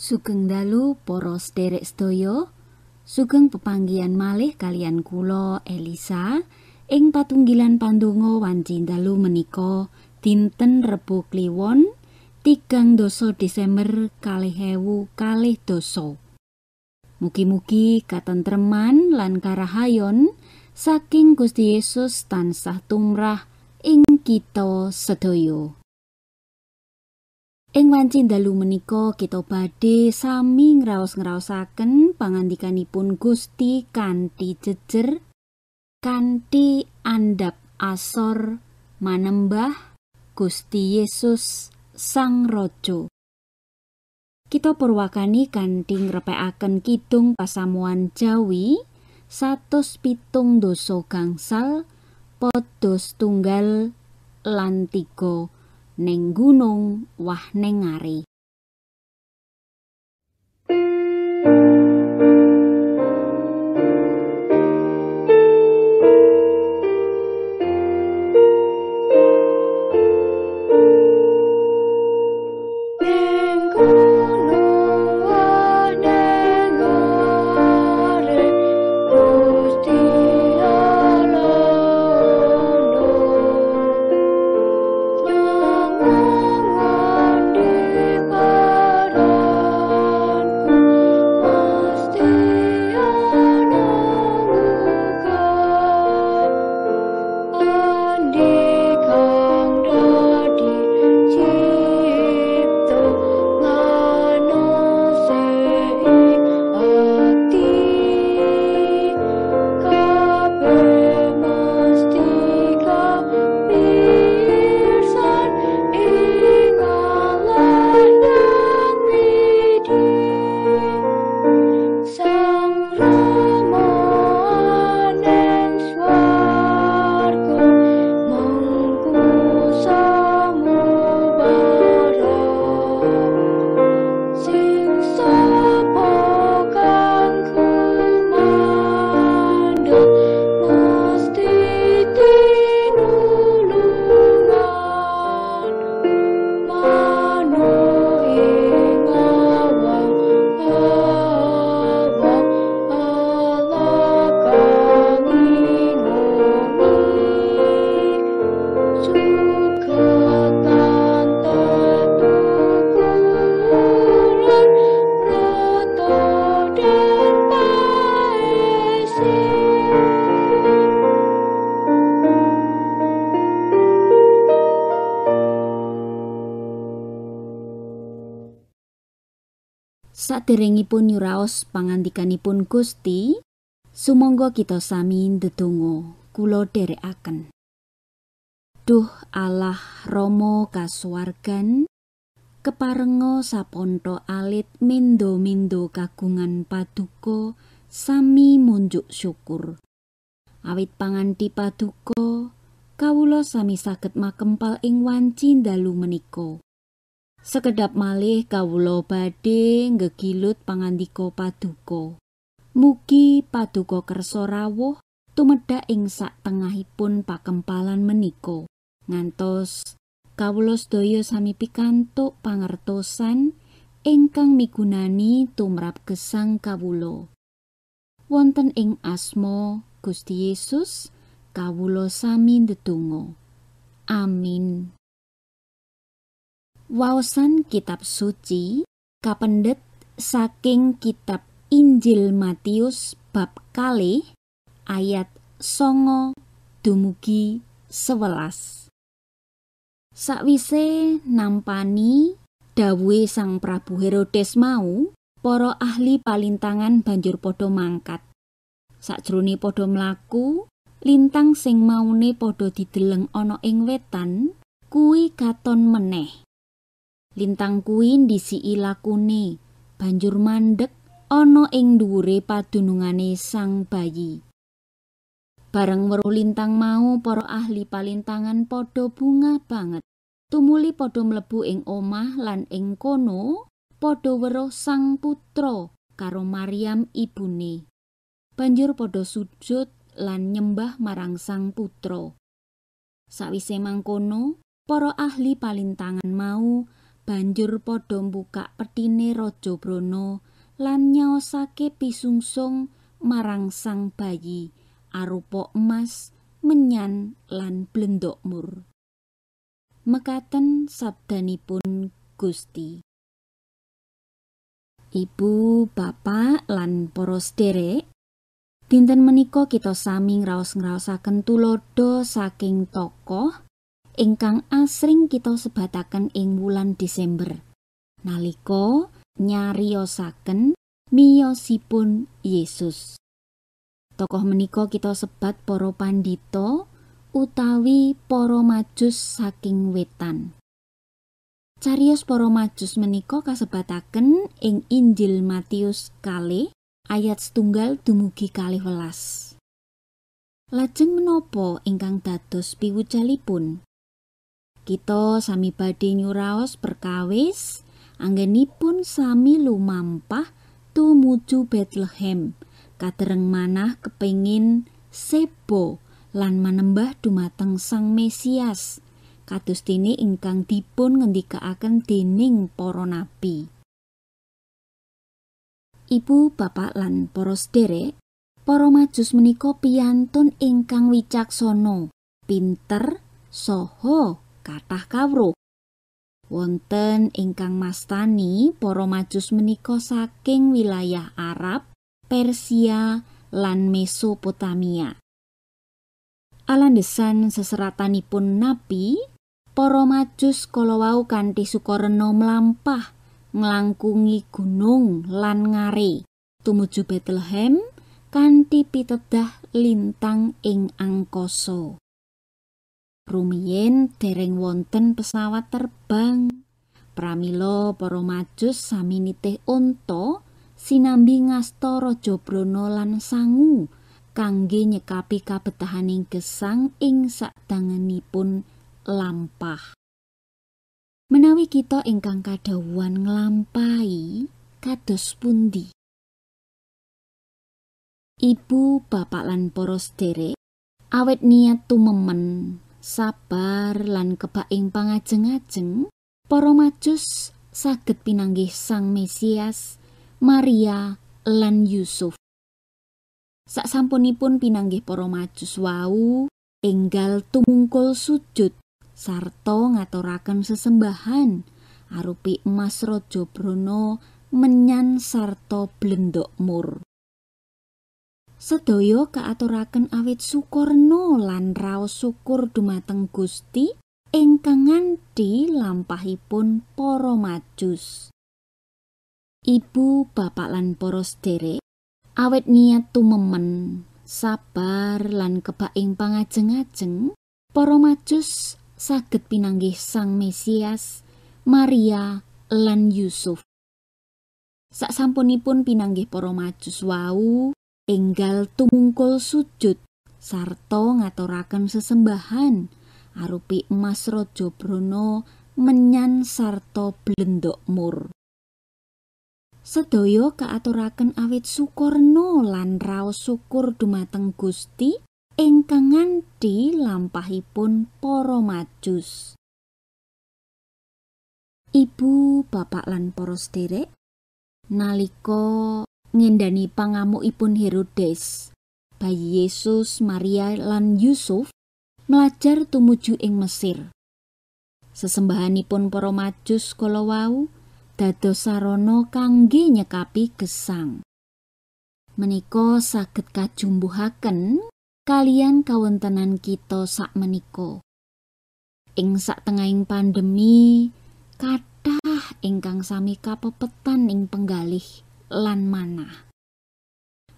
Sugeng dalu para sederek sedaya. Sugeng pepanggihan malih kalian kula Elisa ing patunggilan pandonga wanci dalu menika dinten Rebo Kliwon tigang doso Desember kalih ewu kalih doso. Mugi-mugi katentreman lan karahayon saking Gusti Yesus tansah tumrah ing kita sedaya. Ing wanci dalu menika kita badhe sami ngraos-ngraosaken pangandikanipun Gusti kanthi jejer kanthi andap asor manembah Gusti Yesus Sang Raja. Kita purwakani kanthi ngrepekaken kidung pasamuan Jawi satus pitung doso gangsal podos tunggal lan tiga neng gunung wah neng ngare. Saderengipun nyuraos pangandikanipun Gusti, sumangga kita sami ndedonga kula dherekaken. Duh Allah Rama kasuwargan, keparenga saponto alit mindo-mindo kagungan paduka sami munjuk syukur. Awit panganti paduka, kawula sami saged makempal ing wanci dalu menika. Sekedap malih kawula badhe ngegilut pangandika paduka. Mugi paduka kersa rawuh tumedhak ing sak tengahipun pakempalan menika. Ngantos kawula sedaya sami pikantuk pangertosan ingkang migunani tumrap gesang kawula. Wonten ing asma Gusti Yesus kawula sami ndedonga. Amin. Waosan kitab suci kapendet saking kitab Injil Matius bab kali ayat songo dumugi 11 Sakwise nampani dawuhe Sang Prabu Herodes mau para ahli palintangan banjur padha mangkat. Sakjroning padha mlaku lintang sing maune padha dideleng ana ing wetan kuwi katon meneh Lintang kuwi ndisiki lakune, banjur mandek ana ing dhuwure padunungane sang bayi. Bareng weruh lintang mau, para ahli palintangan padha bunga banget. Tumuli padha mlebu ing omah lan ing kono padha weruh sang putra karo Maryam ibune. Banjur padha sujud lan nyembah marang sang putra. Sawise mangkono, para ahli palintangan mau banjur padha mbukak petine raja Brana lan nyaosake pisungsung marang sang bayi arupa emas menyan lan blendok mur. Mekaten sabdanipun Gusti. Ibu, Bapak lan para sederek dinten menika kita sami ngraos-ngraosaken tulodo saking tokoh ingkang asring kita sebataken ing wulan Desember. Nalika nyariosaken miyosipun Yesus. Tokoh menika kita sebat para pandito utawi para majus saking wetan. Carios para majus menika kasebataken ing Injil Matius kali ayat setunggal dumugi kali welas. Lajeng menopo ingkang dados piwucalipun? Kita sami badhe nyuraos perkawis anggenipun sami lumampah tumuju Bethlehem kadereng manah kepingin sebo lan manembah dumateng Sang Mesias. Kados ingkang dipun ngendikaaken dening para nabi. Ibu bapak lan para sederek para majus menika piyantun ingkang wicaksana. Pinter soho kathah kawruh. Wonten ingkang mastani para majus menika saking wilayah Arab, Persia, lan Mesopotamia. Alandesan seseratanipun nabi, para majus kala wau kanthi sukarena mlampah nglangkungi gunung lan ngare tumuju Bethlehem kanthi pitedah lintang ing angkasa. Rumiyin dereng wonten pesawat terbang. Pramila para majus sami nitih unta sinambi ngasta raja Brana lan sangu kangge nyekapi kabetahaning gesang ing sakdangenipun lampah. Menawi kita ingkang kadhawuhan nglampahi kados pundi? Ibu, bapak lan para sederek, awet niat tumemen sabar lan kebaing pangajeng-ajeng para majus saged pinanggih Sang Mesias Maria lan Yusuf. Saksampunipun pinanggih para majus wau enggal tumungkul sujud sarta ngaturaken sesembahan arupi emas raja Brono menyan sarta blendok mur sedaya kaaturaken awit sukurna lan raos syukur dumateng Gusti ingkang nganti lampahipun para majus. Ibu, bapak lan para sederek, awit niat tumemen, sabar lan kebaing pangajeng-ajeng, para majus saged pinanggih Sang Mesias, Maria lan Yusuf. Saksampunipun pinanggih para majus wau, enggal tumungkul sujud sarta ngaturaken sesembahan arupi emas raja Brono menyan sarta blendok mur. Sedaya kaaturaken awit sukurna lan raos syukur dumateng Gusti ingkang nganti lampahipun para majus. Ibu, bapak lan para sederek, nalika ngendani pangamukipun Herodes. Bayi Yesus, Maria lan Yusuf melajar tumuju ing Mesir. Sesembahanipun para majus kala wau dados sarana kangge nyekapi gesang. Menika saged kajumbuhaken kalian kawontenan kita sak menika. Ing sak tengahing pandemi, kathah ingkang sami kapepetan ing penggalih lan manah.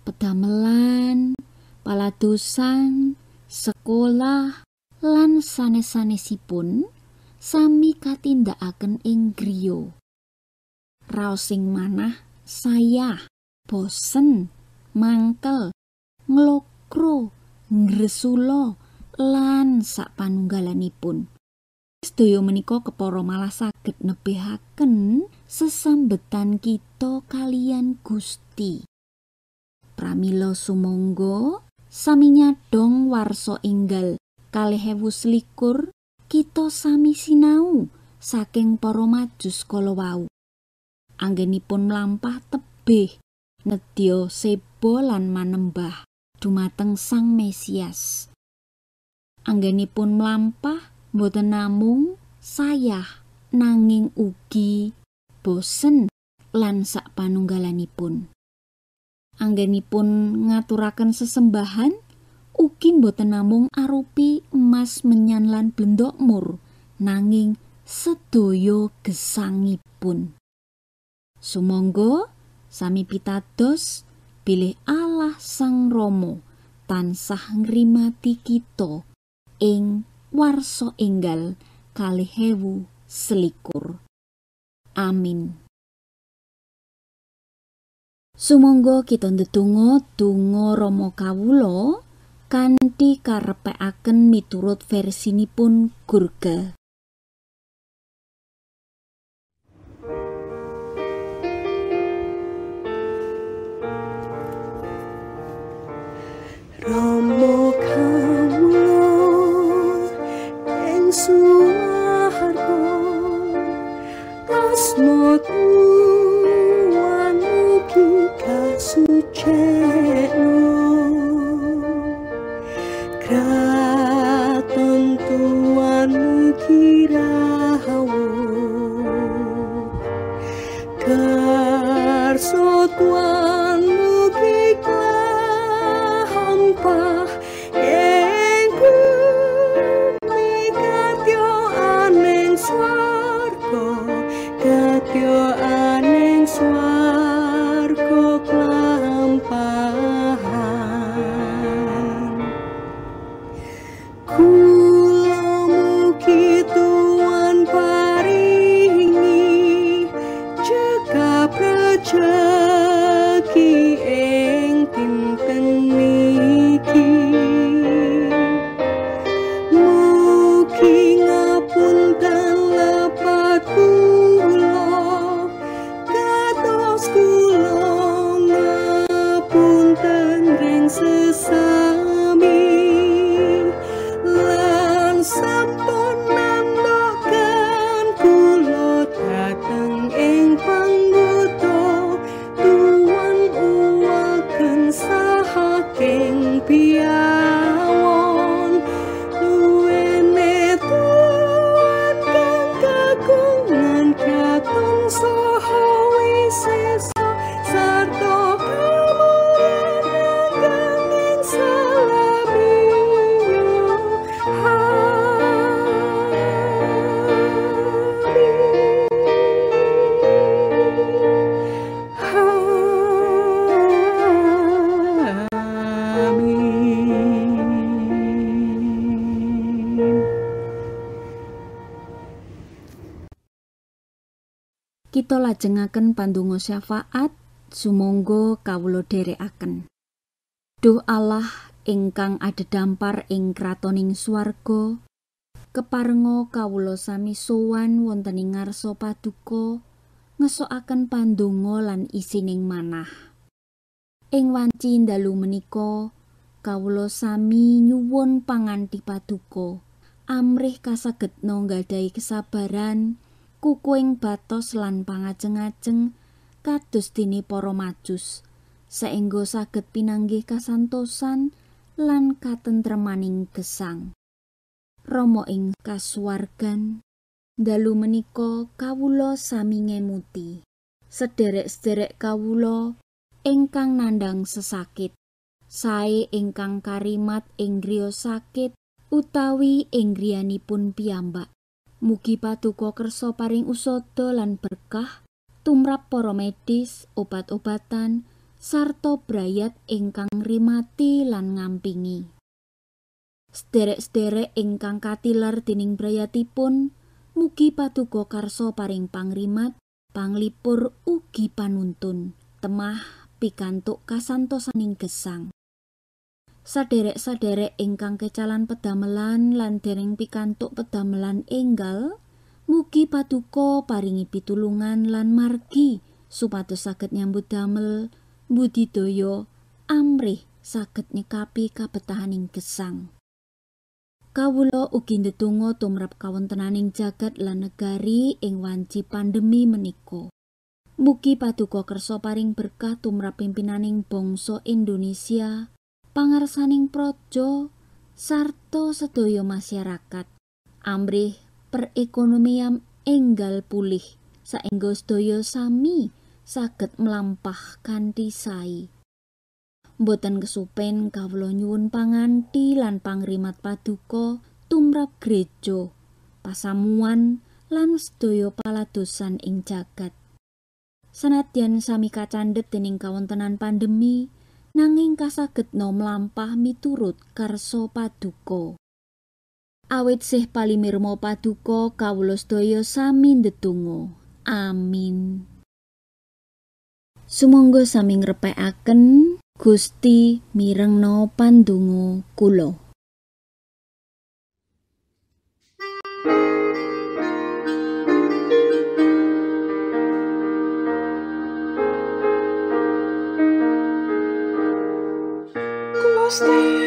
Pedamelan, paladosan, sekolah, lan sanes-sanesipun sami katindakaken ing griya. Raosing manah saya bosen, mangkel, nglokro, ngresula lan sak panunggalanipun. Sedaya menika kepara malah saged nebihaken sesambetan kita kalian Gusti. Pramila sumangga sami nyadong warsa enggal kalih ewu selikur kita sami sinau saking para majus kala wau. Anggenipun mlampah tebih nedya sebo lan manembah dumateng Sang Mesias. Anggenipun mlampah boten namung sayah nanging ugi bosen lan sak panunggalanipun. Anggenipun ngaturaken sesembahan ugi boten namung arupi emas menyan lan blendok mur nanging sedaya gesangipun. Sumangga sami pitados bilih Allah Sang Rama tansah ngrimati kita ing warsa enggal kalih hewu selikur. Amin. Sumangga kita ndedonga donga Rama kawula kanthi karepekaken miturut versinipun Gurga. slow. Kita lajengaken pandonga syafaat sumangga kawula dherekaken. Duh Allah ingkang dampar ing kratoning swarga keparenga kawula sami sowan wonten ing ngarsa paduka ngesokaken pandonga lan isining manah. Ing wanci dalu menika kawula sami nyuwun panganti paduka amrih kasagetno nggadahi kesabaran kukuing batos lan pangajeng-ajeng kados dene para majus. Saengga saged pinanggih kasantosan lan katentremaning gesang. Romo ing kasuwargan dalu menika kawula sami ngemuti. Sederek-sederek kawula ingkang nandang sesakit. Sae ingkang karimat ing griya sakit utawi ing griyanipun piyambak Mugi paduka kersa paring usada lan berkah tumrap para medis, obat-obatan, sarta brayat ingkang rimati lan ngampingi. Sederek-sederek ingkang katilar dening brayatipun, mugi paduka karso paring pangrimat, panglipur ugi panuntun, temah pikantuk kasantosaning gesang. Saderek-saderek ingkang kecalan pedamelan lan dereng pikantuk pedamelan enggal mugi paduka paringi pitulungan lan margi supados saged nyambut damel budidaya amrih saged nyekapi kabetahaning gesang Kawula ugi ndedonga tumrap kawontenaning jagat lan negari ing wanci pandemi menika. Mugi paduka kersa paring berkah tumrap pimpinaning bangsa Indonesia, pangarsaning praja, sarta sedaya masyarakat. Amrih perekonomian enggal pulih saengga sedaya sami saged mlampah kanthi sae. Mboten kesupen kawula nyuwun panganti lan pangrimat paduka tumrap gereja, pasamuan lan sedaya paladosan ing jagat. Sanadyan sami kacandhet dening kawontenan pandemi, nanging kasagedna mlampah miturut karso paduka. Awit sih palimirmo paduka kawula sedaya sami ndedonga. Amin. Sumangga sami ngrepekaken Gusti mirengno pandonga kula. Gusti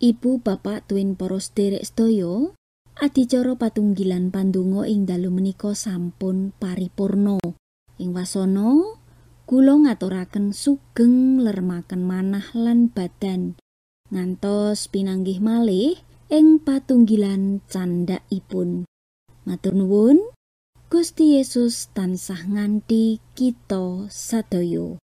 Ibu bapak tuwin para sederek sedaya, adicara patunggilan pandonga ing dalu menika sampun paripurna. Ing wasana kula ngaturaken sugeng lermaken manah lan badan ngantos pinanggih malih ing patunggilan candhakipun. Matur nuwun. Gusti Yesus tansah nganti kita sadaya.